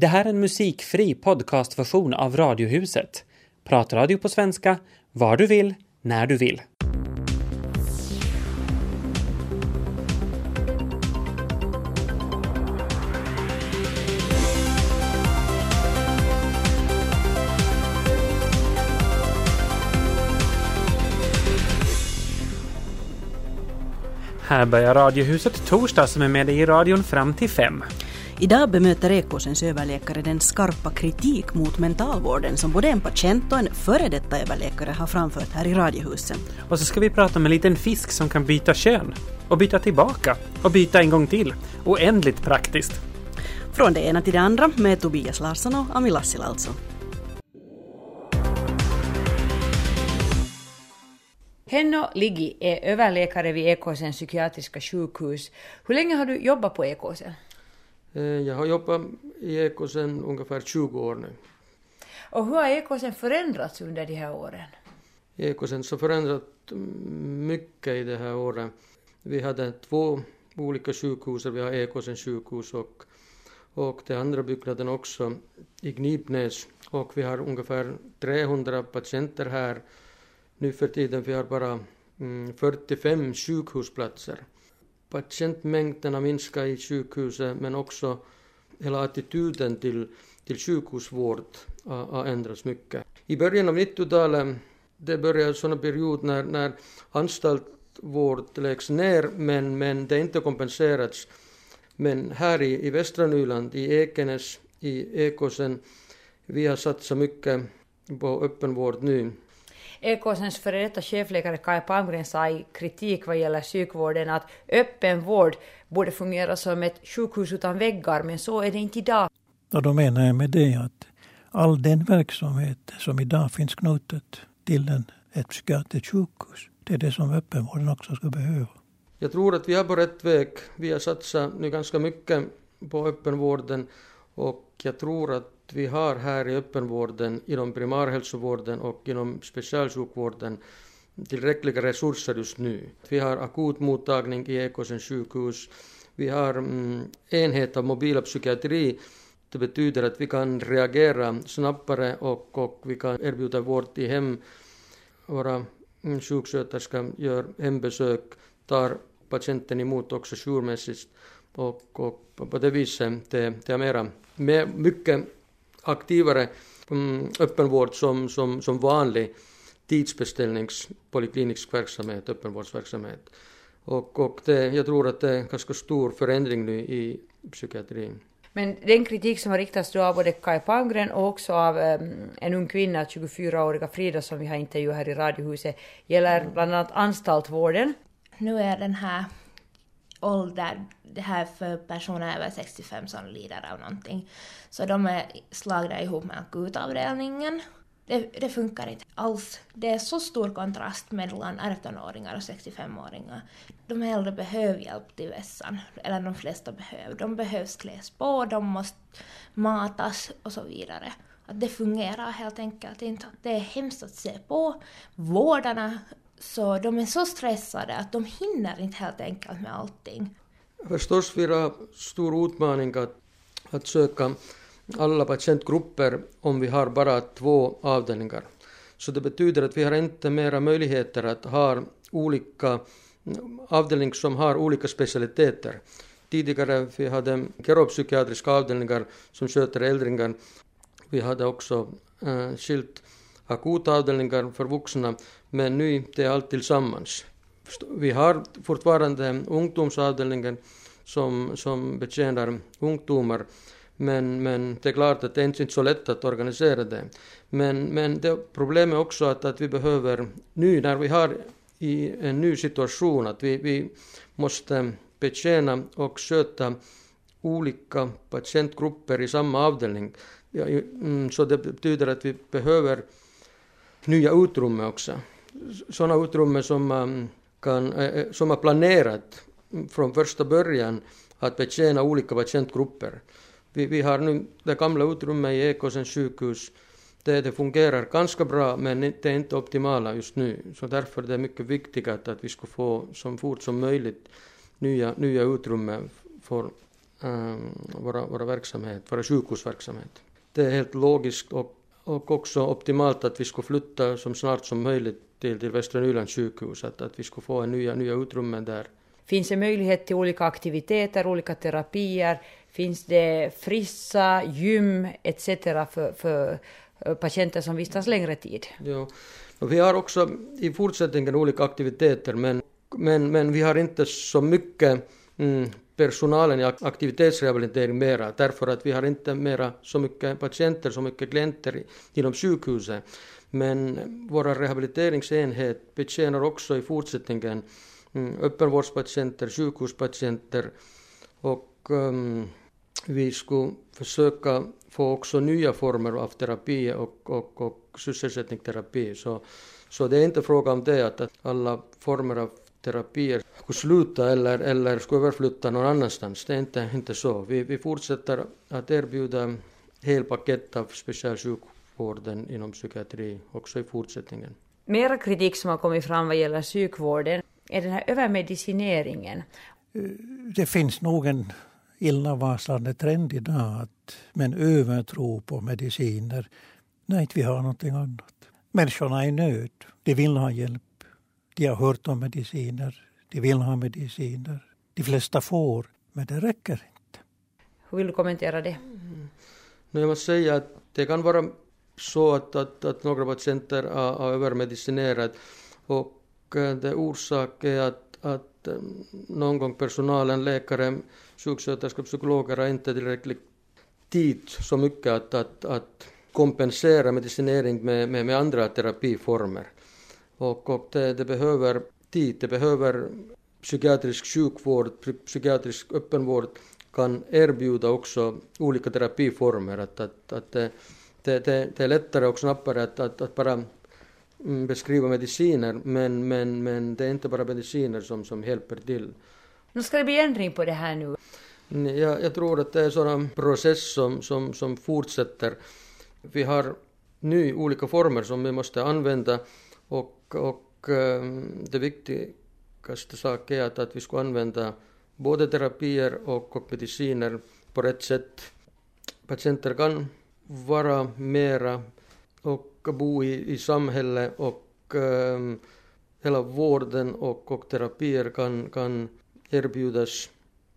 Det här är en musikfri podcastversion av Radiohuset. Pratradio på svenska, var du vill, när du vill. Här börjar Radiohuset torsdag som är med dig i radion fram till fem. Idag bemöter Ekåsens överläkare den skarpa kritik mot mentalvården som både en patient och en före detta överläkare har framfört här i Radiohuset. Och så ska vi prata om en liten fisk som kan byta kön. Och byta tillbaka. Och byta en gång till. Oändligt praktiskt. Från det ena till det andra med Tobias Larsson och Ami Lassila alltså. Henno Ligi är överläkare vid Ekåsens psykiatriska sjukhus. Hur länge har du jobbat på Ekåsen? Eh, Jag har jobbat i Ekosen ungefär 20 år nu. Och hur har Ekåsen förändrats under de här åren? Ekosen har förändrat mycket i det här året. Vi hade två olika sjukhus, vi har Ekosen sjukhus och, och den andra byggnaden också i Knipnäs. Och vi har ungefär 300 patienter här. Nu för tiden vi har bara mm, 45 sjukhusplatser. Patientmängden har minskat i sjukhuset men också hela attityden till, till sjukhusvård har, har ändrats mycket. I början av 90-talet, det började sådana period när, när anstaltvård läggs ner men, men det inte kompenserats. Men här i, i västra Nyland, i Ekenäs, i Ekosen, vi har satsat mycket på öppenvård nu. Ekåsens före detta chefläkare Kai Palmgren sa i kritik vad gäller psykvården att öppen vård borde fungera som ett sjukhus utan väggar, men så är det inte idag. Och då menar jag med det att all den verksamhet som idag finns knutet till en, ett psykiatriskt sjukhus, det är det som öppenvården också ska behöva. Jag tror att vi är på rätt väg. Vi har satsat nu ganska mycket på öppenvården och jag tror att vi har här i öppenvården, inom primärhälsovården och inom specialsjukvården tillräckliga resurser just nu. Vi har akutmottagning i Ekåsens sjukhus. Vi har mm, enhet av mobila psykiatri. Det betyder att vi kan reagera snabbare och, och vi kan erbjuda vård i hem. Våra mm, sjuksköterskor gör hembesök, tar patienten emot också jourmässigt och, och på det viset det, det är mera, mer, mycket aktivare um, öppenvård som, som, som vanlig tidsbeställningspoliklinisk verksamhet, öppenvårdsverksamhet. Och, och det, jag tror att det är en ganska stor förändring nu i psykiatrin. Men den kritik som har riktats då av både Kai Palmgren och också av um, en ung kvinna, 24-åriga Frida, som vi har intervjuat här i Radiohuset, gäller bland annat anstaltvården. Nu är den här ålder, det här för personer över 65 som lider av någonting. Så de är slagna ihop med akutavdelningen. Det, det funkar inte alls. Det är så stor kontrast mellan 18-åringar och 65-åringar. De äldre behöver hjälp till vässan, eller de flesta behöver. De behövs kläs på, de måste matas och så vidare. Att det fungerar helt enkelt inte. Det är hemskt att se på. Vårdarna så de är så stressade att de hinner inte helt enkelt med allting. Förstås vi har stor utmaning att, att söka alla patientgrupper om vi har bara två avdelningar. Så det betyder att vi har inte mera möjligheter att ha olika avdelningar som har olika specialiteter. Tidigare vi hade geropsykiatriska avdelningar som sköter äldringar. Vi hade också äh, skilt akutavdelningar för vuxna, men nu det allt tillsammans. Vi har fortfarande ungdomsavdelningen som, som betjänar ungdomar, men, men det är klart att det är inte så lätt att organisera det. Men, men det problemet är också att, att vi behöver, nu när vi har i en ny situation, att vi, vi måste betjäna och sköta olika patientgrupper i samma avdelning. Ja, mm, så det betyder att vi behöver nya utrymmen också. Sådana utrymmen som man kan, eh, eh, som är planerat från första början att betjäna olika patientgrupper. Vi, vi har nu det gamla utrymmet i Ekåsens sjukhus. Det, det fungerar ganska bra men det är inte optimala just nu. Så därför är det mycket viktigt att vi ska få så fort som möjligt nya, nya utrymmen för um, våra, våra verksamhet, våra sjukhusverksamhet. Det är helt logiskt och, och också optimalt att vi ska flytta så snart som möjligt till, till Västra Nylands sjukhus, att, att vi ska få en nya, nya utrymmen där. Finns det möjlighet till olika aktiviteter, olika terapier? Finns det frissa, gym etc. för, för patienter som vistas längre tid? Ja. Vi har också i fortsättningen olika aktiviteter men, men, men vi har inte så mycket mm, personalen i aktivitetsrehabilitering mera därför att vi har inte mera så mycket patienter, så mycket klienter inom sjukhuset. Men våra rehabiliteringsenhet betjänar också i fortsättningen mm, öppenvårdspatienter, sjukhuspatienter och um, vi skulle försöka få också nya former av terapi och, och, och sysselsättningsterapi. Så, så det är inte fråga om det att alla former av terapier skulle sluta eller, eller skulle överflytta någon annanstans. Det är inte, inte så. Vi, vi fortsätter att erbjuda helpaket av specialsjukvården inom psykiatri också i fortsättningen. Mera kritik som har kommit fram vad gäller sjukvården är den här övermedicineringen. Det finns nog en illavarslande trend idag att med en övertro på mediciner. Nej, vi har någonting annat. Människorna är i nöd. De vill ha hjälp. De har hört om mediciner. De vill ha mediciner. De flesta får, men det räcker inte. Hur vill du kommentera det? Mm. Jag måste säga att det kan vara så att, att, att några patienter har, har övermedicinerat och eh, det orsak är att, att eh, någon gång personalen, läkare, sjuksköterskor, psykologer har inte tillräckligt tid så mycket att, att, att kompensera medicinering med, med, med andra terapiformer. Och, och det, det, behöver tid, det behöver psykiatrisk sjukvård, psykiatrisk öppenvård kan erbjuda också olika terapiformer. Att, att, att det, det, det, är lättare och snabbare att, att, att bara mm, beskriva mediciner men, men, men det är inte bara mediciner som, som hjälper till. Nu ska det bli ändring på det här nu. Jag, jag tror att det är en sådan process som, som, som fortsätter. Vi har nu olika former som vi måste använda och, och ehm, det viktigaste sak är att, att vi ska använda både terapier och, och mediciner på rätt sätt. Patienter kan vara mera och bo i, i samhället och um, hela vården och, och terapier kan, kan erbjudas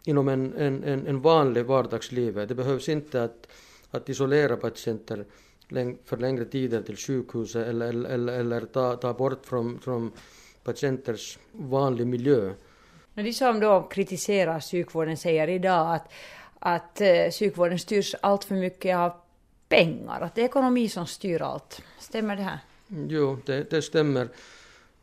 inom en, en, en, en vanlig vardagsliv. Det behövs inte att, att isolera patienter för längre tider till sjukhuset eller, eller, eller, eller ta, ta bort från, från patienters vanlig miljö. De som då kritiserar sjukvården säger idag att, att eh, sjukvården styrs allt för mycket av pengar, att det är ekonomi som styr allt. Stämmer det här? Jo, det, det stämmer.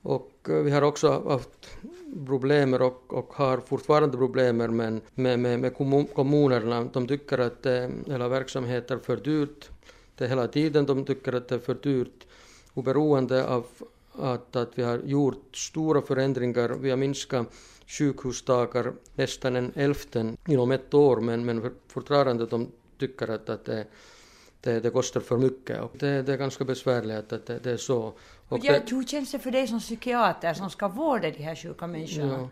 Och eh, vi har också haft problem och, och har fortfarande problem med, med, med kommunerna. De tycker att eh, hela verksamheten är för dyrt. Det är hela tiden de tycker att det är för dyrt. Oberoende av att, att vi har gjort stora förändringar. Vi har minskat sjukhusdagar nästan en elften inom ett år men, men fortfarande de tycker att, att det, det, det kostar för mycket. Och det, det är ganska besvärligt att det, det är så. Och ja, det, hur känns det för dig som psykiater som ska vårda de här sjuka människorna?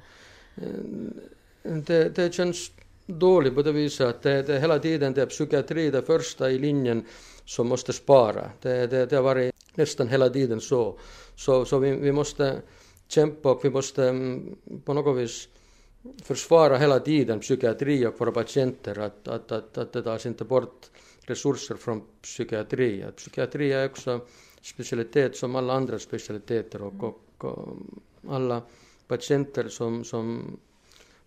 Ja, eh, det, det känns dåligt på det viset att det, det hela tiden det är psykiatri det första i linjen som måste spara. Det, det, det har varit nästan hela tiden så. Så, så vi, vi måste kämpa och vi måste mm, på något vis försvara hela tiden psykiatri och våra patienter, att, att, att, att det tas inte bort resurser från psykiatri. Psykiatri är också specialitet som alla andra specialiteter och, och, och alla patienter som, som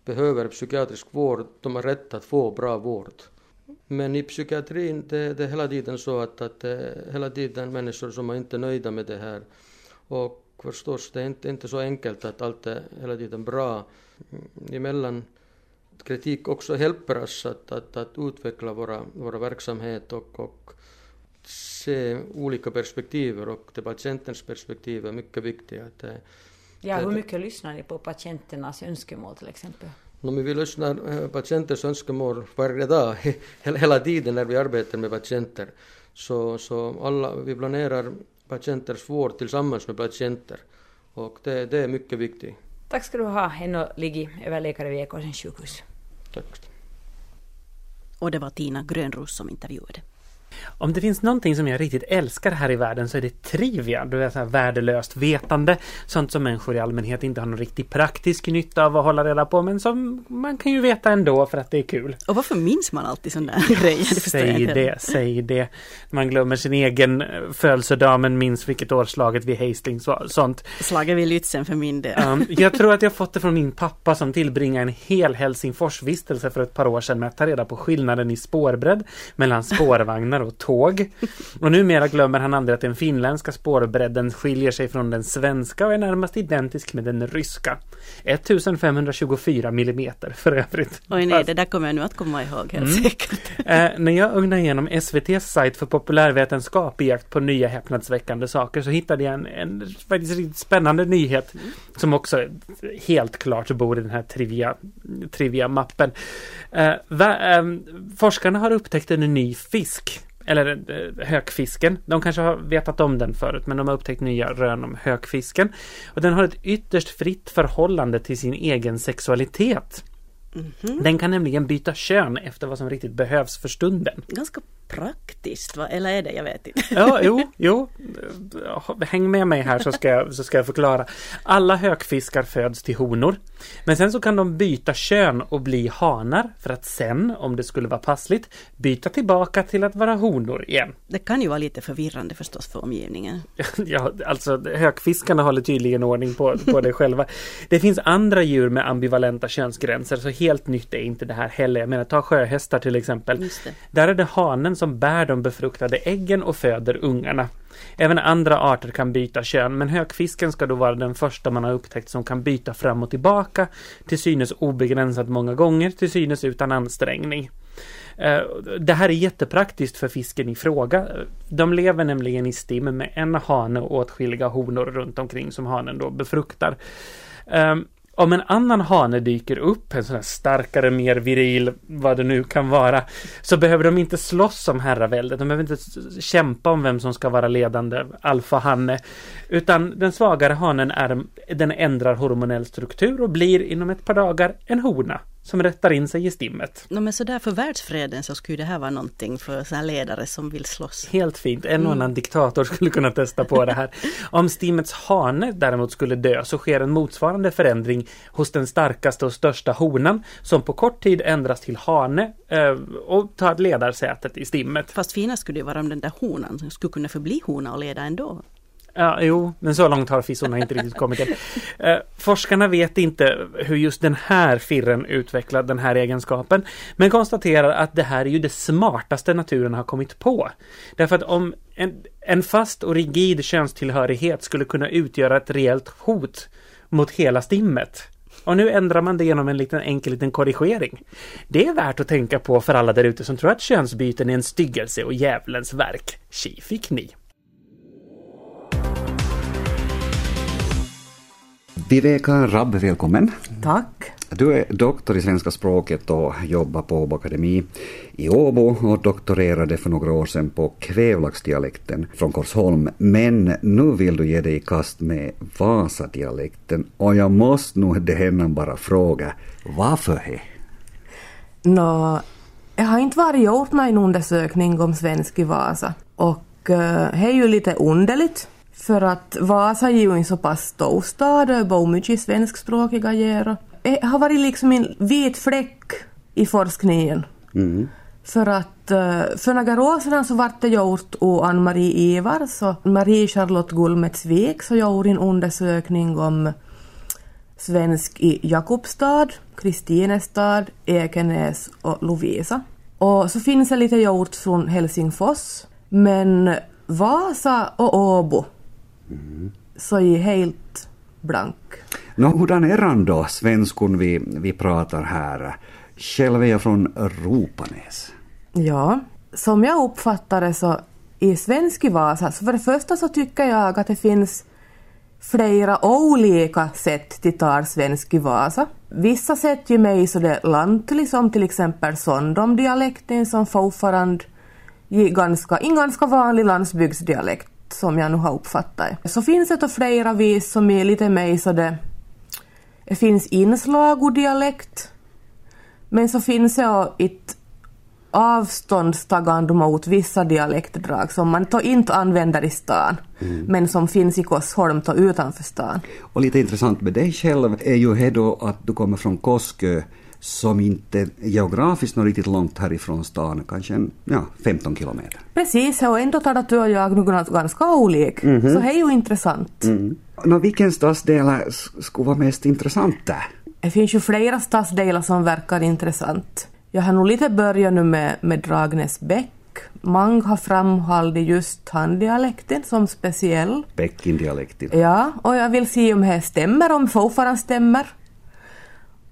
behöver psykiatrisk vård, de har rätt att få bra vård. Men i psykiatrin det, det är hela tiden så att, att hela tiden människor som är inte nöjda med det här. Och förstås, det är inte, inte så enkelt att allt är hela tiden bra. Emellan kritik också hjälper oss att, att, att utveckla våra, våra verksamhet och, och se olika perspektiv och det patientens perspektiv är mycket viktigt. Att ja, hur mycket lyssnar ni på patienternas önskemål till exempel? No, vi lyssnar på eh, patienters önskemål varje dag, hela tiden när vi arbetar med patienter. Så, så alla, vi planerar patienters vård tillsammans med patienter och det, det är mycket viktigt. Tack ska du ha, Henno Ligi, överläkare vid Ekåsens sjukhus. Tack. Och det var Tina Grönros som intervjuade. Om det finns någonting som jag riktigt älskar här i världen så är det trivia. Det så här värdelöst vetande. Sånt som människor i allmänhet inte har någon riktig praktisk nytta av att hålla reda på men som man kan ju veta ändå för att det är kul. Och varför minns man alltid sådana grejer? Det säg det, säg det. Man glömmer sin egen födelsedag men minns vilket år slaget vid Hastings var. Sånt. Slaget vid Lützen för min del. Um, jag tror att jag fått det från min pappa som tillbringade en hel Helsingforsvistelse för ett par år sedan med att ta reda på skillnaden i spårbredd mellan spårvagnar och tåg. Och numera glömmer han aldrig att den finländska spårbredden skiljer sig från den svenska och är närmast identisk med den ryska. 1524 millimeter för övrigt. Oj nej, det där kommer jag nu att komma ihåg helt mm. säkert. eh, när jag ugnade igenom SVTs sajt för populärvetenskap i jakt på nya häpnadsväckande saker så hittade jag en, en faktiskt riktigt spännande nyhet mm. som också helt klart bor i den här trivia, trivia-mappen. Eh, va, eh, forskarna har upptäckt en ny fisk eller eh, hökfisken. De kanske har vetat om den förut men de har upptäckt nya rön om hökfisken. Och den har ett ytterst fritt förhållande till sin egen sexualitet. Mm -hmm. Den kan nämligen byta kön efter vad som riktigt behövs för stunden. Ganska praktiskt, va? eller är det? Jag vet inte. Ja, jo, jo. Häng med mig här så ska, jag, så ska jag förklara. Alla hökfiskar föds till honor. Men sen så kan de byta kön och bli hanar för att sen, om det skulle vara passligt, byta tillbaka till att vara honor igen. Det kan ju vara lite förvirrande förstås för omgivningen. Ja, alltså hökfiskarna håller tydligen ordning på, på det själva. Det finns andra djur med ambivalenta könsgränser så helt nytt är inte det här heller. Jag menar, ta sjöhästar till exempel. Där är det hanen som bär de befruktade äggen och föder ungarna. Även andra arter kan byta kön men hökfisken ska då vara den första man har upptäckt som kan byta fram och tillbaka till synes obegränsat många gånger till synes utan ansträngning. Eh, det här är jättepraktiskt för fisken i fråga. De lever nämligen i stim med en hane och åtskilliga honor runt omkring som hanen då befruktar. Ehm, om en annan hane dyker upp, en sån här starkare, mer viril, vad det nu kan vara, så behöver de inte slåss om herraväldet. De behöver inte kämpa om vem som ska vara ledande alfahanne. Utan den svagare hanen är, den ändrar hormonell struktur och blir inom ett par dagar en hona som rättar in sig i stimmet. No, men så där för världsfreden så skulle det här vara någonting för så här ledare som vill slåss. Helt fint. En och annan mm. diktator skulle kunna testa på det här. Om stimmets hane däremot skulle dö så sker en motsvarande förändring hos den starkaste och största honan som på kort tid ändras till hane eh, och tar ledarsätet i stimmet. Fast finast skulle det vara om den där honan skulle kunna förbli hona och leda ändå. Ja, jo, men så långt har fissorna inte riktigt kommit än. Eh, forskarna vet inte hur just den här firren utvecklar den här egenskapen, men konstaterar att det här är ju det smartaste naturen har kommit på. Därför att om en, en fast och rigid könstillhörighet skulle kunna utgöra ett reellt hot mot hela stimmet, och nu ändrar man det genom en liten enkel liten korrigering. Det är värt att tänka på för alla där ute som tror att könsbyten är en styggelse och djävulens verk. Tji fick ni! Viveka Rabb, välkommen. Tack. Du är doktor i svenska språket och jobbar på Åbo Akademi i Åbo och doktorerade för några år sedan på kvävlaxdialekten från Korsholm. Men nu vill du ge dig i kast med Vasadialekten och jag måste nog det henne bara fråga, varför he? Nå, jag har inte varit gjort någon undersökning om svensk i Vasa och uh, det är ju lite underligt för att Vasa är ju en så pass stor stad och bor mycket svenskspråkiga ger. Det har varit liksom en vit fläck i forskningen. Mm. För att eh, för några år sedan så vart det gjort av Ann-Marie Ivars och Marie-Charlotte Gullmetsvik så gjorde en undersökning om svensk i Jakobstad, Kristinestad, Ekenäs och Lovisa. Och så finns det lite gjort från Helsingfors. Men Vasa och Åbo så är helt blank. Nå, hurdan är han då, svenskon vi, vi pratar här? Själv är jag från Ropanäs. Ja, som jag uppfattar det så i svensk i Vasa, så för det första så tycker jag att det finns flera olika sätt till tar svensk i Vasa. Vissa sätt ju mig så det lantlig som till exempel Sondom-dialekten som fortfarande är ganska, en ganska vanlig landsbygdsdialekt som jag nu har uppfattat Så finns det då flera vis som är lite mer så det, det finns inslag och dialekt. Men så finns det ett avståndstagande mot vissa dialektdrag som man då inte använder i stan, mm. men som finns i Korsholm utanför stan. Och lite intressant med dig själv är ju då att du kommer från Koskö som inte geografiskt når riktigt långt härifrån stan, kanske en, ja, 15 kilometer. Precis, och ändå talar du och jag nu ganska olika, mm -hmm. så det är ju intressant. Mm. Nå, vilken stadsdel skulle vara mest intressant där? Det finns ju flera stadsdelar som verkar intressant. Jag har nog lite börjat nu med, med Dragnäsbäck. Många har framhållit just handdialekten som speciell. Bäckindialekten. Ja, och jag vill se om det stämmer, om fortfarande stämmer.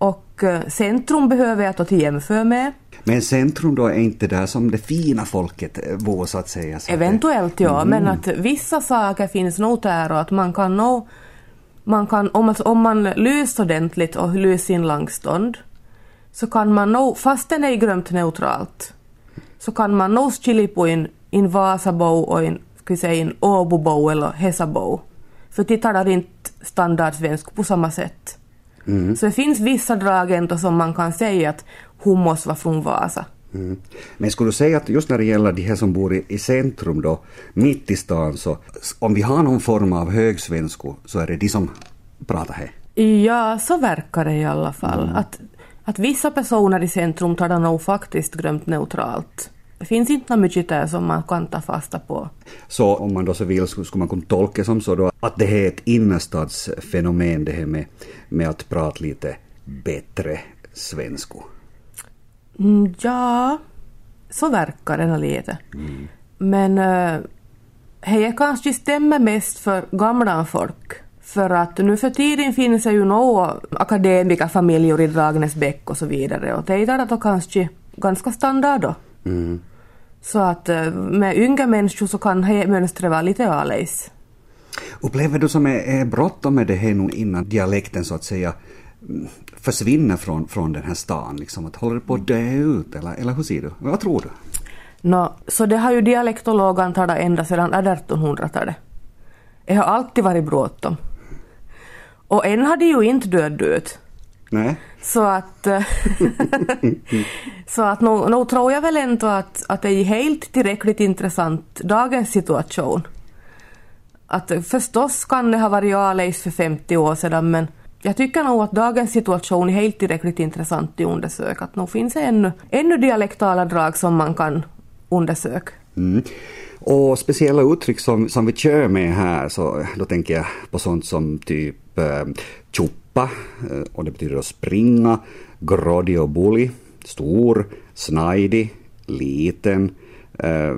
Och eh, centrum behöver jag ta till jämför med. Men centrum då är inte där som det fina folket bor så att säga? Så Eventuellt att ja, mm. men att vissa saker finns nog där och att man kan nog man kan, om, man, om man lyser ordentligt och lyser in långstånd så kan man nog, fast den är grömt neutralt, så kan man nog skilja på en, en Vasabo och en, ska vi säga, en Åbobo eller Hesabo. För de talar inte standardsvensk på samma sätt. Mm. Så det finns vissa drag ändå som man kan säga att hon måste vara från Vasa. Mm. Men skulle du säga att just när det gäller de här som bor i, i centrum då, mitt i stan, så om vi har någon form av högsvensko så är det de som pratar här? Ja, så verkar det i alla fall. Mm. Att, att vissa personer i centrum talar nog faktiskt grömt neutralt. Det finns inte mycket där som man kan ta fasta på. Så om man då så vill skulle man kunna tolka som så då att det här är ett innerstadsfenomen det här med, med att prata lite bättre svenska? Mm, ja, så verkar det lite. Mm. Men äh, det kanske stämmer mest för gamla folk. För att nu för tiden finns det ju några akademikerfamiljer i Dragnäsbäck och så vidare och det är då kanske ganska standard då. Mm. Så att äh, med yngre människor så kan mönstret vara lite annorlunda. Upplever du som är, är bråttom med det här nu innan dialekten så att säga försvinner från, från den här stan? Liksom, att håller det på att dö ut eller, eller hur ser du? Vad tror du? No, så det har ju dialektologen talat ända sedan 1800-talet. Det har alltid varit bråttom. Och än har det ju inte dött ut. Nej. Så att, så att nog, nog tror jag väl ändå att, att det är helt tillräckligt intressant, dagens situation. Att förstås kan det ha varit Aleis för 50 år sedan men jag tycker nog att dagens situation är helt tillräckligt intressant att undersöka. Att nog finns det ännu, ännu dialektala drag som man kan undersöka. Mm. Och speciella uttryck som, som vi kör med här, så då tänker jag på sånt som typ eh, tjuppa, eh, och det betyder att springa, groddy och bully, stor, snajdig, liten. Eh,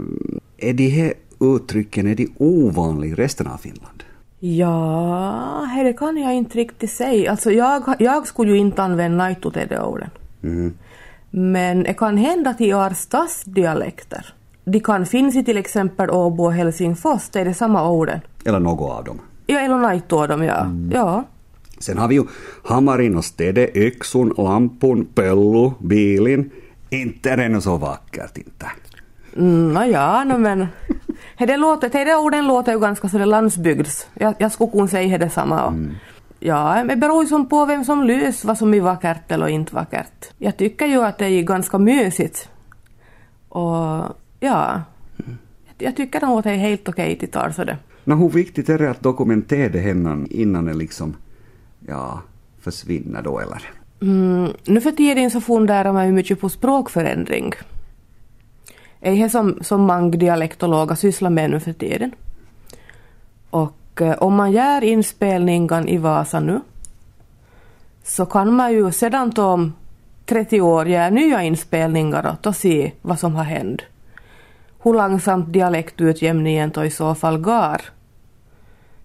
är de här uttrycken är de ovanliga i resten av Finland? Ja, det kan jag inte riktigt säga. Alltså jag, jag skulle ju inte använda naito till de orden. Mm. Men det kan hända att i Arstas dialekter, de kan finnas i till exempel Åbo och Helsingfors, det är det samma orden. Eller något av dem. Ja, eller naito av dem, ja. Mm. ja. Sen har vi ju Hamarin och Stede, Yxun, Lampun, Pellu, Bilin. Inte är det så vackert inte. Mm, ja, no, men det, låter, det orden låter ju ganska sådär landsbygds. Jag, jag skulle kunna säga det samma. Mm. Ja, det beror ju som på vem som lys vad som är vackert eller inte vackert. Jag tycker ju att det är ganska mysigt. Och ja, mm. jag tycker nog att det är helt okej till tal så det. Men hur viktigt är det att dokumentera det innan, innan det liksom, ja, försvinner då eller? Mm, nu för tiden så funderar man ju mycket på språkförändring är det som, som många dialektologer sysslar med nu för tiden. Och eh, om man gör inspelningen i Vasa nu så kan man ju sedan om 30 år göra nya inspelningar och se vad som har hänt. Hur långsamt dialektutjämningen då i så fall går.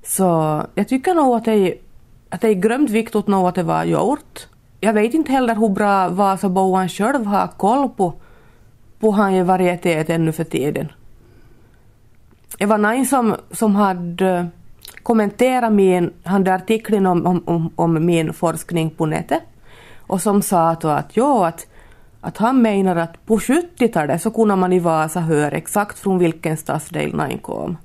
Så jag tycker nog att det är, att det är glömt viktigt nog att det var gjort. Jag vet inte heller hur bra Vasaboan själv har koll på varietet ännu för tiden. Det var någon som, som hade eh, kommenterat min, hade artikeln om, om, om, min forskning på nätet och som sa att, att, ja, att, att han menar att på 70-talet så kunde man i Vasa höra exakt från vilken stadsdel någon kom.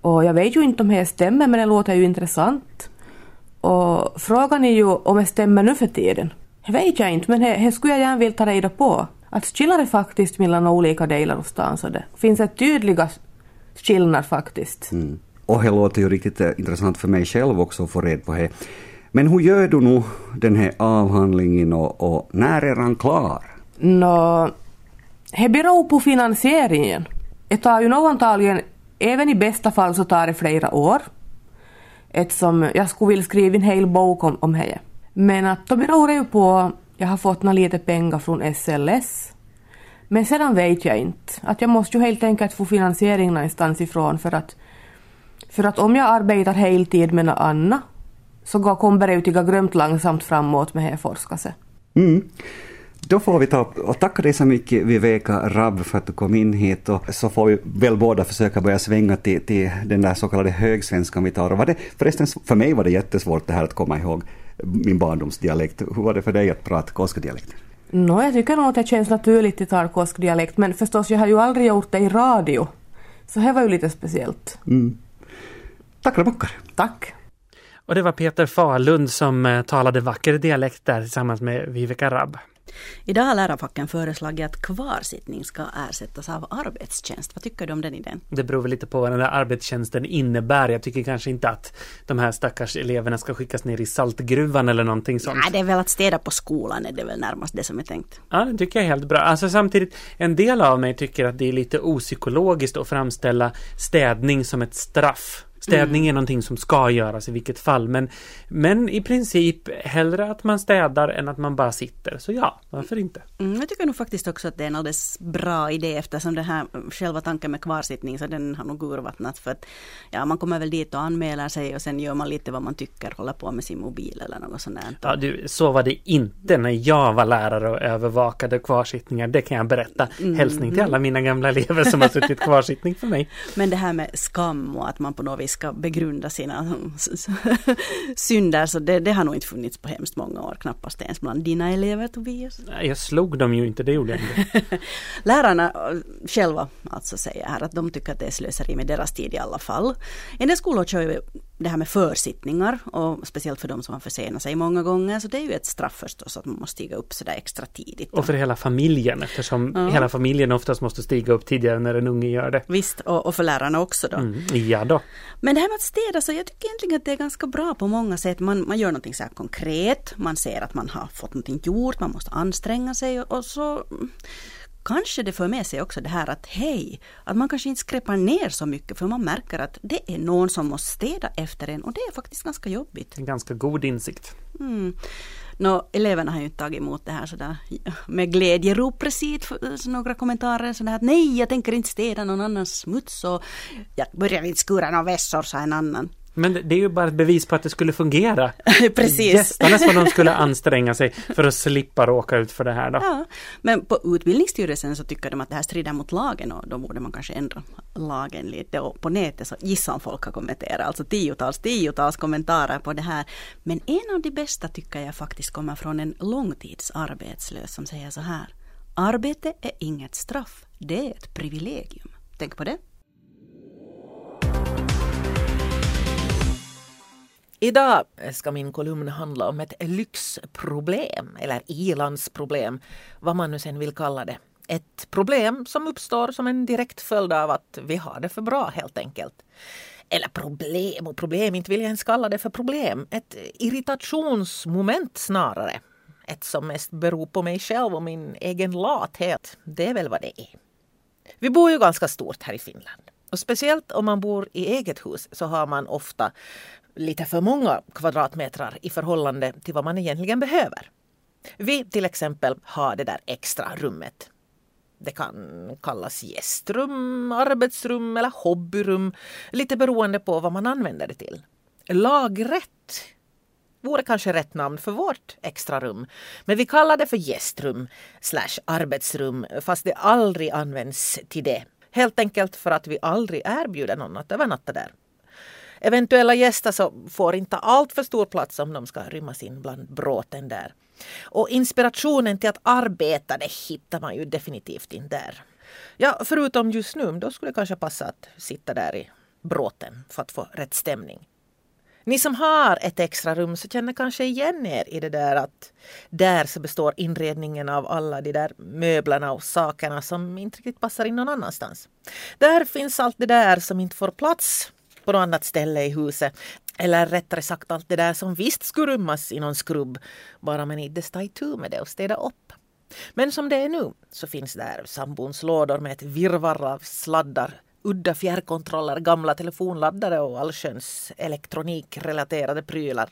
Och jag vet ju inte om det stämmer men det låter ju intressant. Och frågan är ju om det stämmer nu för tiden. Det vet jag inte men det, skulle jag gärna vilja ta reda på. att skillnader faktiskt mellan olika delar av stan så det finns en tydliga skillnad faktiskt. Mm. Och det låter ju riktigt eh, intressant för mig själv också att få reda på det. Men hur gör du nu den här avhandlingen och, och när är den klar? Nå, det beror på finansieringen. Det tar ju nog antagligen, även i bästa fall så tar det flera år. Eftersom jag skulle vilja skriva en hel bok om, om det. Men att de beror ju på, jag har fått några lite pengar från SLS. Men sedan vet jag inte. Att jag måste ju helt enkelt få finansiering någonstans ifrån för att för att om jag arbetar heltid med något annat så kommer det ju till glömt långsamt framåt med det forskarse. Mm. Då får vi ta och tacka dig så mycket Viveka Rabb för att du kom in hit och så får vi väl båda försöka börja svänga till, till den där så kallade högsvenskan vi tar. Och var det, förresten, för mig var det jättesvårt det här att komma ihåg min barndomsdialekt. Hur var det för dig att prata koskadialekt? No, jag tycker nog att det känns naturligt att ta koskdialekt men förstås jag har ju aldrig gjort det i radio. Så det var ju lite speciellt. Mm. Tack Rebecka. Tack. Och det var Peter Falund som eh, talade vacker dialekt där tillsammans med Viveka Rabb. Idag har lärarfacken föreslagit att kvarsittning ska ersättas av arbetstjänst. Vad tycker du om den idén? Det beror väl lite på vad den där arbetstjänsten innebär. Jag tycker kanske inte att de här stackars eleverna ska skickas ner i saltgruvan eller någonting sånt. Nej, det är väl att städa på skolan är det väl närmast det som är tänkt. Ja, det tycker jag är helt bra. Alltså samtidigt, en del av mig tycker att det är lite opsykologiskt att framställa städning som ett straff. Städning mm. är någonting som ska göras i vilket fall men, men i princip hellre att man städar än att man bara sitter. Så ja, varför inte? Mm, jag tycker nog faktiskt också att det är en alldeles bra idé eftersom den här själva tanken med kvarsittning så den har nog urvattnat för att ja, man kommer väl dit och anmäler sig och sen gör man lite vad man tycker, håller på med sin mobil eller något sånt där. Ja, du, så var det inte när jag var lärare och övervakade kvarsittningar. Det kan jag berätta. Mm. Hälsning till alla mina gamla elever som har suttit kvarsittning för mig. Men det här med skam och att man på något vis ska begrunda sina synder. Så det, det, har nog inte funnits på hemskt många år, knappast ens bland dina elever Tobias. Nej, jag slog dem ju inte, det gjorde jag inte. Lärarna eh, själva alltså säger här att de tycker att det är slöseri med deras tid i alla fall. En del skolor kör ju det här med försittningar och speciellt för de som har försenat sig många gånger så det är ju ett straff förstås att man måste stiga upp sådär extra tidigt. Och för hela familjen eftersom ja. hela familjen oftast måste stiga upp tidigare när en unge gör det. Visst och, och för lärarna också då. Mm, ja då. Men det här med att städa så jag tycker egentligen att det är ganska bra på många sätt. Man, man gör någonting så här konkret, man ser att man har fått någonting gjort, man måste anstränga sig och, och så kanske det för med sig också det här att hej, att man kanske inte skräpar ner så mycket för man märker att det är någon som måste städa efter en och det är faktiskt ganska jobbigt. En ganska god insikt. Mm. Nå, eleverna har ju inte tagit emot det här sådär med glädjerop precis, några kommentarer sådär att nej, jag tänker inte städa någon annans smuts och jag börjar inte skura några vässor, sa en annan. Men det är ju bara ett bevis på att det skulle fungera. Precis. Gästarna som de skulle anstränga sig för att slippa råka ut för det här då. Ja, men på Utbildningsstyrelsen så tycker de att det här strider mot lagen och då borde man kanske ändra lagen lite. Och på nätet så gissa om folk har kommenterat, alltså tiotals, tiotals kommentarer på det här. Men en av de bästa tycker jag faktiskt kommer från en långtidsarbetslös som säger så här. Arbete är inget straff, det är ett privilegium. Tänk på det. Idag eh, ska min kolumn handla om ett lyxproblem, eller ilandsproblem, vad man nu sen vill kalla det. Ett problem som uppstår som en direkt följd av att vi har det för bra helt enkelt. Eller problem och problem, inte vill jag ens kalla det för problem. Ett irritationsmoment snarare. Ett som mest beror på mig själv och min egen lathet. Det är väl vad det är. Vi bor ju ganska stort här i Finland. Och speciellt om man bor i eget hus så har man ofta lite för många kvadratmeter i förhållande till vad man egentligen behöver. Vi till exempel har det där extra rummet. Det kan kallas gästrum, arbetsrum eller hobbyrum, lite beroende på vad man använder det till. Lagrätt vore kanske rätt namn för vårt extra rum. Men vi kallar det för gästrum slash arbetsrum fast det aldrig används till det. Helt enkelt för att vi aldrig erbjuder någon att övernatta där. Eventuella gäster så får inte allt för stor plats om de ska rymmas in bland bråten där. Och inspirationen till att arbeta det hittar man ju definitivt inte där. Ja, förutom just nu, då skulle det kanske passa att sitta där i bråten för att få rätt stämning. Ni som har ett extra rum så känner kanske igen er i det där att där så består inredningen av alla de där möblerna och sakerna som inte riktigt passar in någon annanstans. Där finns allt det där som inte får plats på något annat ställe i huset. Eller rättare sagt allt det där som visst skulle rymmas i någon skrubb bara man inte tar itu med det och städa upp. Men som det är nu så finns där sambons lådor med ett virrvarr av sladdar udda fjärrkontroller, gamla telefonladdare och allsköns elektronikrelaterade prylar.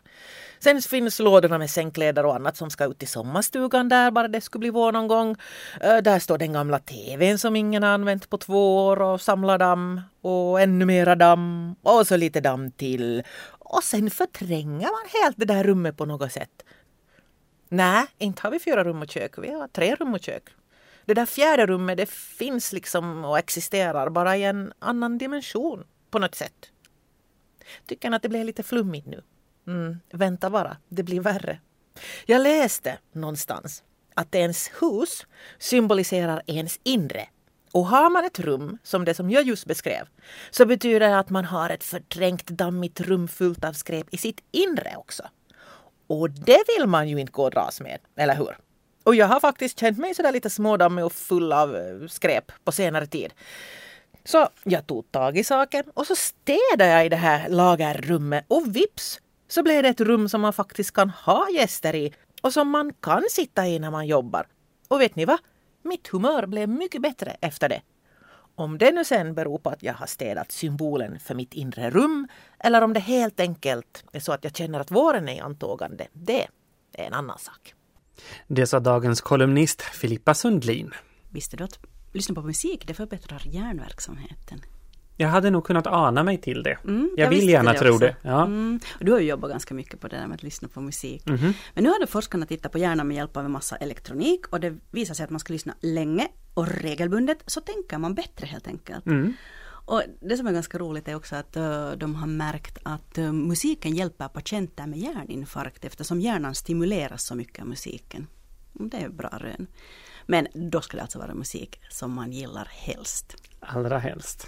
Sen finns lådorna med sängkläder och annat som ska ut i sommarstugan där bara det skulle bli vår någon gång. Eh, där står den gamla TVn som ingen har använt på två år och samlar damm och ännu mera damm och så lite damm till. Och sen förtränger man helt det där rummet på något sätt. Nej, inte har vi fyra rum och kök, vi har tre rum och kök det där fjärde rummet det finns liksom och existerar bara i en annan dimension på något sätt. Tycker ni att det blev lite flummigt nu? Mm, vänta bara, det blir värre. Jag läste någonstans att ens hus symboliserar ens inre. Och har man ett rum som det som jag just beskrev så betyder det att man har ett förträngt dammigt rum fullt av skräp i sitt inre också. Och det vill man ju inte gå och dras med, eller hur? Och jag har faktiskt känt mig sådär lite smådammig och full av eh, skräp på senare tid. Så jag tog tag i saken och så städade jag i det här lagerrummet och vips så blev det ett rum som man faktiskt kan ha gäster i och som man kan sitta i när man jobbar. Och vet ni vad? Mitt humör blev mycket bättre efter det. Om det nu sen beror på att jag har städat symbolen för mitt inre rum eller om det helt enkelt är så att jag känner att våren är i antågande, det är en annan sak. Det sa dagens kolumnist Filippa Sundlin. Visste du att lyssna på musik det förbättrar hjärnverksamheten? Jag hade nog kunnat ana mig till det. Mm, jag, jag vill gärna det tro det. Ja. Mm. Du har ju jobbat ganska mycket på det där med att lyssna på musik. Mm. Men nu hade forskarna tittat på hjärnan med hjälp av en massa elektronik och det visar sig att man ska lyssna länge och regelbundet så tänker man bättre helt enkelt. Och det som är ganska roligt är också att uh, de har märkt att uh, musiken hjälper patienter med hjärninfarkt eftersom hjärnan stimuleras så mycket av musiken. Mm, det är bra rön. Men då ska det alltså vara musik som man gillar helst. Allra helst.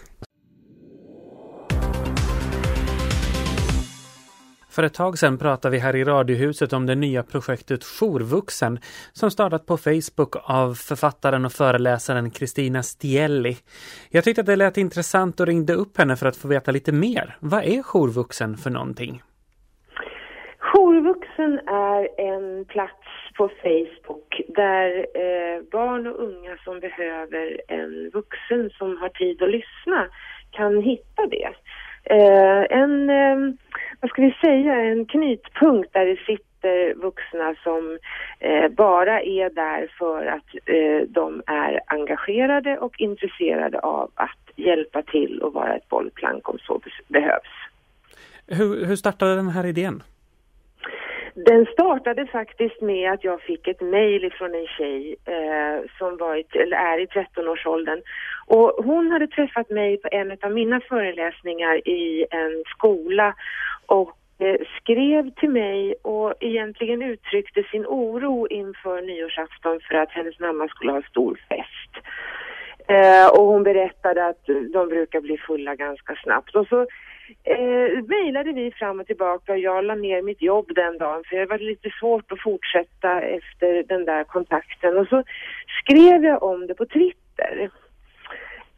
För ett tag sedan pratade vi här i Radiohuset om det nya projektet Jourvuxen som startat på Facebook av författaren och föreläsaren Kristina Stielli. Jag tyckte att det lät intressant och ringde upp henne för att få veta lite mer. Vad är Jourvuxen för någonting? Jourvuxen är en plats på Facebook där eh, barn och unga som behöver en vuxen som har tid att lyssna kan hitta det. Eh, en eh, vad ska vi säga, en knytpunkt där det sitter vuxna som eh, bara är där för att eh, de är engagerade och intresserade av att hjälpa till och vara ett bollplank om så behövs. Hur, hur startade den här idén? Den startade faktiskt med att jag fick ett mejl från en tjej eh, som var i, eller är i 13-årsåldern. Och hon hade träffat mig på en av mina föreläsningar i en skola och eh, skrev till mig och egentligen uttryckte sin oro inför nyårsafton för att hennes mamma skulle ha stor fest. Eh, och hon berättade att de brukar bli fulla ganska snabbt. Och så eh, mejlade vi fram och tillbaka och jag la ner mitt jobb den dagen för det var lite svårt att fortsätta efter den där kontakten. Och så skrev jag om det på Twitter.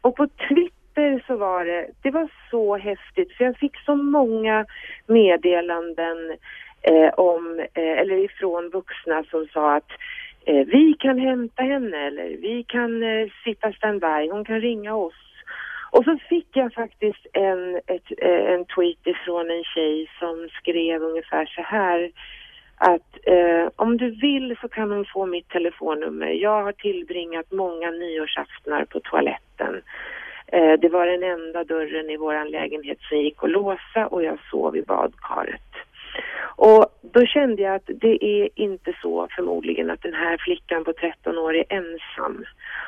Och på Twitter så var det, det var så häftigt för jag fick så många meddelanden eh, om, eh, eller ifrån vuxna som sa att eh, vi kan hämta henne eller vi kan eh, sitta standby, hon kan ringa oss och så fick jag faktiskt en, ett, eh, en tweet ifrån en tjej som skrev ungefär så här att eh, om du vill så kan hon få mitt telefonnummer. Jag har tillbringat många nyårsaftnar på toaletten. Eh, det var den enda dörren i vår lägenhet som gick att låsa och jag sov i badkaret. Och då kände jag att det är inte så förmodligen att den här flickan på 13 år är ensam.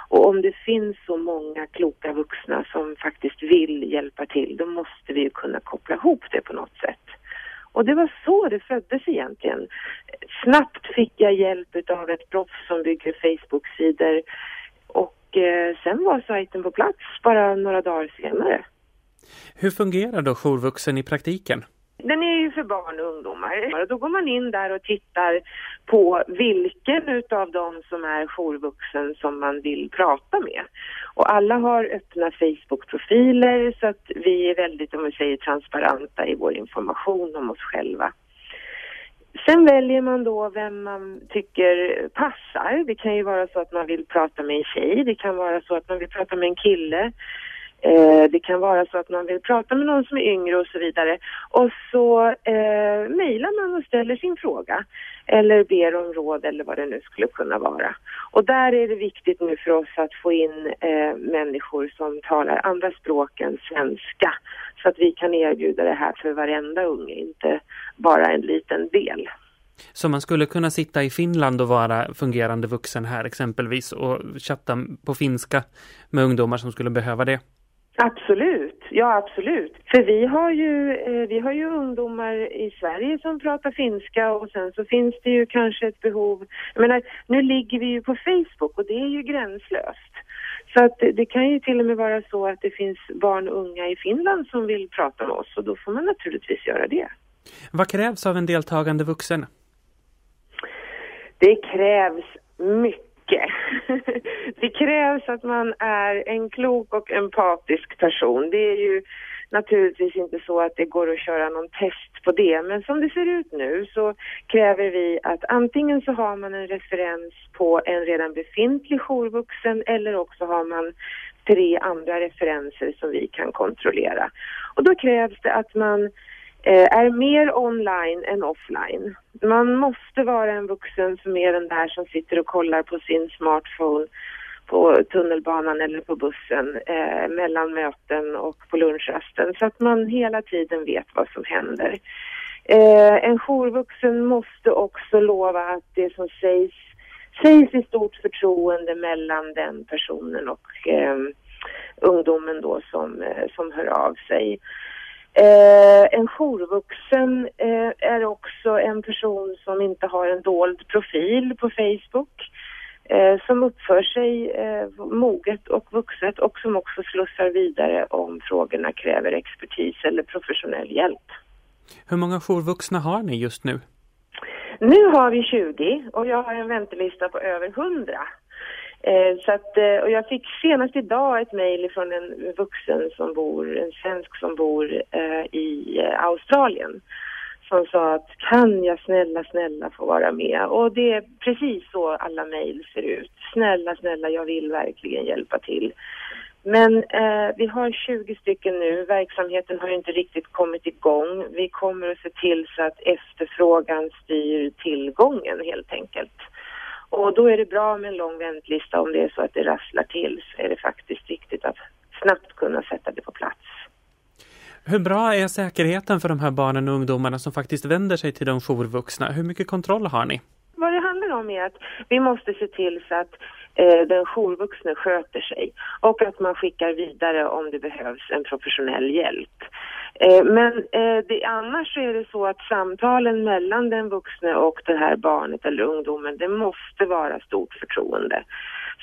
Och om det finns så många kloka vuxna som faktiskt vill hjälpa till, då måste vi ju kunna koppla ihop det på något sätt. Och det var så det föddes egentligen. Snabbt fick jag hjälp av ett proffs som bygger Facebook-sidor och eh, sen var sajten på plats bara några dagar senare. Hur fungerar då jourvuxen i praktiken? Den är ju för barn och ungdomar. Och då går man in där och tittar på vilken utav dem som är jourvuxen som man vill prata med. Och alla har öppna Facebook-profiler så att vi är väldigt, om vi säger transparenta i vår information om oss själva. Sen väljer man då vem man tycker passar. Det kan ju vara så att man vill prata med en tjej, det kan vara så att man vill prata med en kille. Eh, det kan vara så att man vill prata med någon som är yngre och så vidare. Och så eh, mejlar man och ställer sin fråga. Eller ber om råd eller vad det nu skulle kunna vara. Och där är det viktigt nu för oss att få in eh, människor som talar andra språk än svenska. Så att vi kan erbjuda det här för varenda unge, inte bara en liten del. Så man skulle kunna sitta i Finland och vara fungerande vuxen här exempelvis och chatta på finska med ungdomar som skulle behöva det? Absolut, ja absolut. För vi har ju, eh, vi har ju ungdomar i Sverige som pratar finska och sen så finns det ju kanske ett behov. Jag menar, nu ligger vi ju på Facebook och det är ju gränslöst. Så att det kan ju till och med vara så att det finns barn och unga i Finland som vill prata med oss och då får man naturligtvis göra det. Vad krävs av en deltagande vuxen? Det krävs mycket mycket. det krävs att man är en klok och empatisk person. Det är ju naturligtvis inte så att det går att köra någon test på det, men som det ser ut nu så kräver vi att antingen så har man en referens på en redan befintlig jourvuxen eller också har man tre andra referenser som vi kan kontrollera. Och då krävs det att man Eh, är mer online än offline. Man måste vara en vuxen som är den där som sitter och kollar på sin smartphone på tunnelbanan eller på bussen eh, mellan möten och på lunchrasten så att man hela tiden vet vad som händer. Eh, en jourvuxen måste också lova att det som sägs sägs i stort förtroende mellan den personen och eh, ungdomen då som, eh, som hör av sig. Eh, en jourvuxen eh, är också en person som inte har en dold profil på Facebook. Eh, som uppför sig eh, moget och vuxet och som också slussar vidare om frågorna kräver expertis eller professionell hjälp. Hur många jourvuxna har ni just nu? Nu har vi 20 och jag har en väntelista på över 100. Eh, så att, eh, och jag fick senast idag ett mejl från en vuxen som bor, en svensk som bor eh, i eh, Australien som sa att kan jag snälla, snälla få vara med? Och det är precis så alla mejl ser ut. Snälla, snälla, jag vill verkligen hjälpa till. Men eh, vi har 20 stycken nu. Verksamheten har inte riktigt kommit igång. Vi kommer att se till så att efterfrågan styr tillgången helt enkelt. Och då är det bra med en lång väntlista om det är så att det rasslar till så är det faktiskt viktigt att snabbt kunna sätta det på plats. Hur bra är säkerheten för de här barnen och ungdomarna som faktiskt vänder sig till de jourvuxna? Hur mycket kontroll har ni? Vad det handlar om är att vi måste se till så att eh, den jourvuxne sköter sig och att man skickar vidare om det behövs en professionell hjälp. Eh, men eh, det, annars så är det så att samtalen mellan den vuxne och det här barnet eller ungdomen, det måste vara stort förtroende.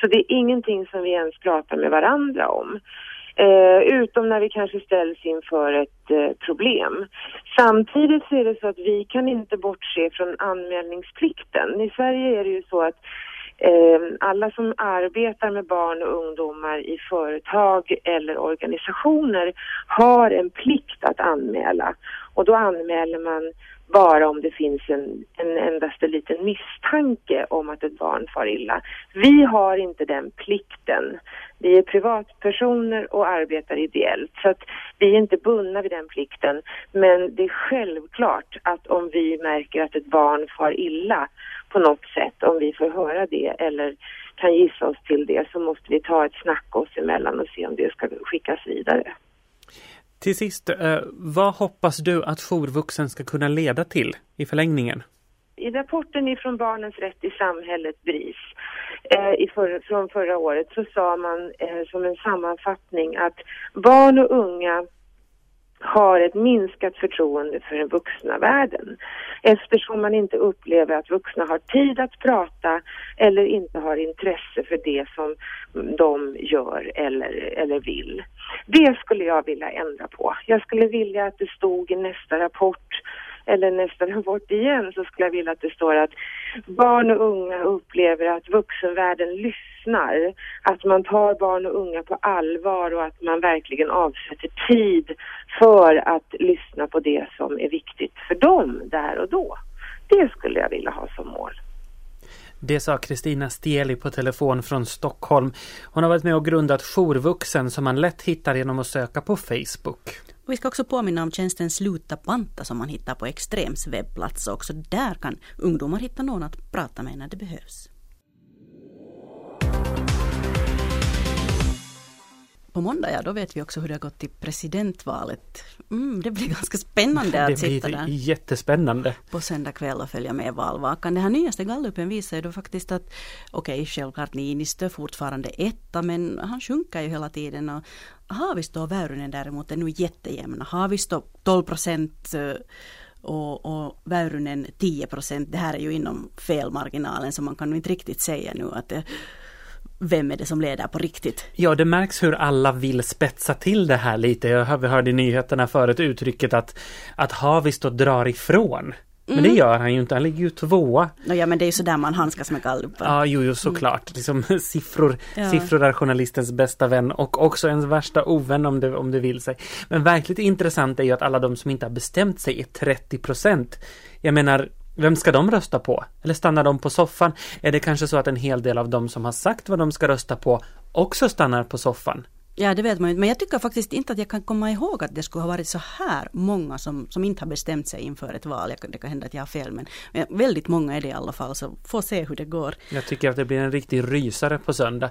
Så det är ingenting som vi ens pratar med varandra om. Eh, utom när vi kanske ställs inför ett eh, problem. Samtidigt så är det så att vi kan inte bortse från anmälningsplikten. I Sverige är det ju så att Ehm, alla som arbetar med barn och ungdomar i företag eller organisationer har en plikt att anmäla och då anmäler man bara om det finns en, en endast en liten misstanke om att ett barn far illa. Vi har inte den plikten. Vi är privatpersoner och arbetar ideellt så att vi är inte bundna vid den plikten. Men det är självklart att om vi märker att ett barn far illa på något sätt, om vi får höra det eller kan gissa oss till det så måste vi ta ett snack oss emellan och se om det ska skickas vidare. Till sist, eh, vad hoppas du att jourvuxen ska kunna leda till i förlängningen? I rapporten ifrån Barnens rätt i samhället, BRIS, eh, för, från förra året så sa man eh, som en sammanfattning att barn och unga har ett minskat förtroende för den vuxna världen eftersom man inte upplever att vuxna har tid att prata eller inte har intresse för det som de gör eller, eller vill. Det skulle jag vilja ändra på. Jag skulle vilja att det stod i nästa rapport eller nästa rapport igen så skulle jag vilja att det står att barn och unga upplever att vuxenvärlden lyssnar, att man tar barn och unga på allvar och att man verkligen avsätter tid för att lyssna på det som är viktigt för dem där och då. Det skulle jag vilja ha som mål. Det sa Kristina Stieli på telefon från Stockholm. Hon har varit med och grundat Jourvuxen som man lätt hittar genom att söka på Facebook. Och vi ska också påminna om tjänsten Sluta banta som man hittar på Extrems webbplats också. Där kan ungdomar hitta någon att prata med när det behövs. På måndag, ja då vet vi också hur det har gått i presidentvalet. Mm, det blir ganska spännande att sitta där. Det blir jättespännande. På söndag kväll och följa med valvakan. Den här nyaste gallupen visar ju då faktiskt att okej, okay, självklart Niinistö fortfarande etta, men han sjunker ju hela tiden. Och Haavisto och Väyrynen däremot är nu jättejämna. Haavisto 12 procent eh, och, och Väyrynen 10 procent. Det här är ju inom felmarginalen så man kan inte riktigt säga nu att det vem är det som leder på riktigt? Ja, det märks hur alla vill spetsa till det här lite. Jag hörde i nyheterna förut uttrycket att, att Havisto drar ifrån. Men mm. det gör han ju inte, han ligger ju tvåa. Ja men det är ju sådär man handskas med gallupen. Ja, jo, jo såklart. Mm. Liksom, siffror, ja. siffror är journalistens bästa vän och också ens värsta ovän om det, om det vill sig. Men verkligt intressant är ju att alla de som inte har bestämt sig är 30 procent. Jag menar, vem ska de rösta på? Eller stannar de på soffan? Är det kanske så att en hel del av de som har sagt vad de ska rösta på också stannar på soffan? Ja, det vet man ju. Men jag tycker faktiskt inte att jag kan komma ihåg att det skulle ha varit så här många som, som inte har bestämt sig inför ett val. Det kan hända att jag har fel, men, men väldigt många är det i alla fall, så får se hur det går. Jag tycker att det blir en riktig rysare på söndag.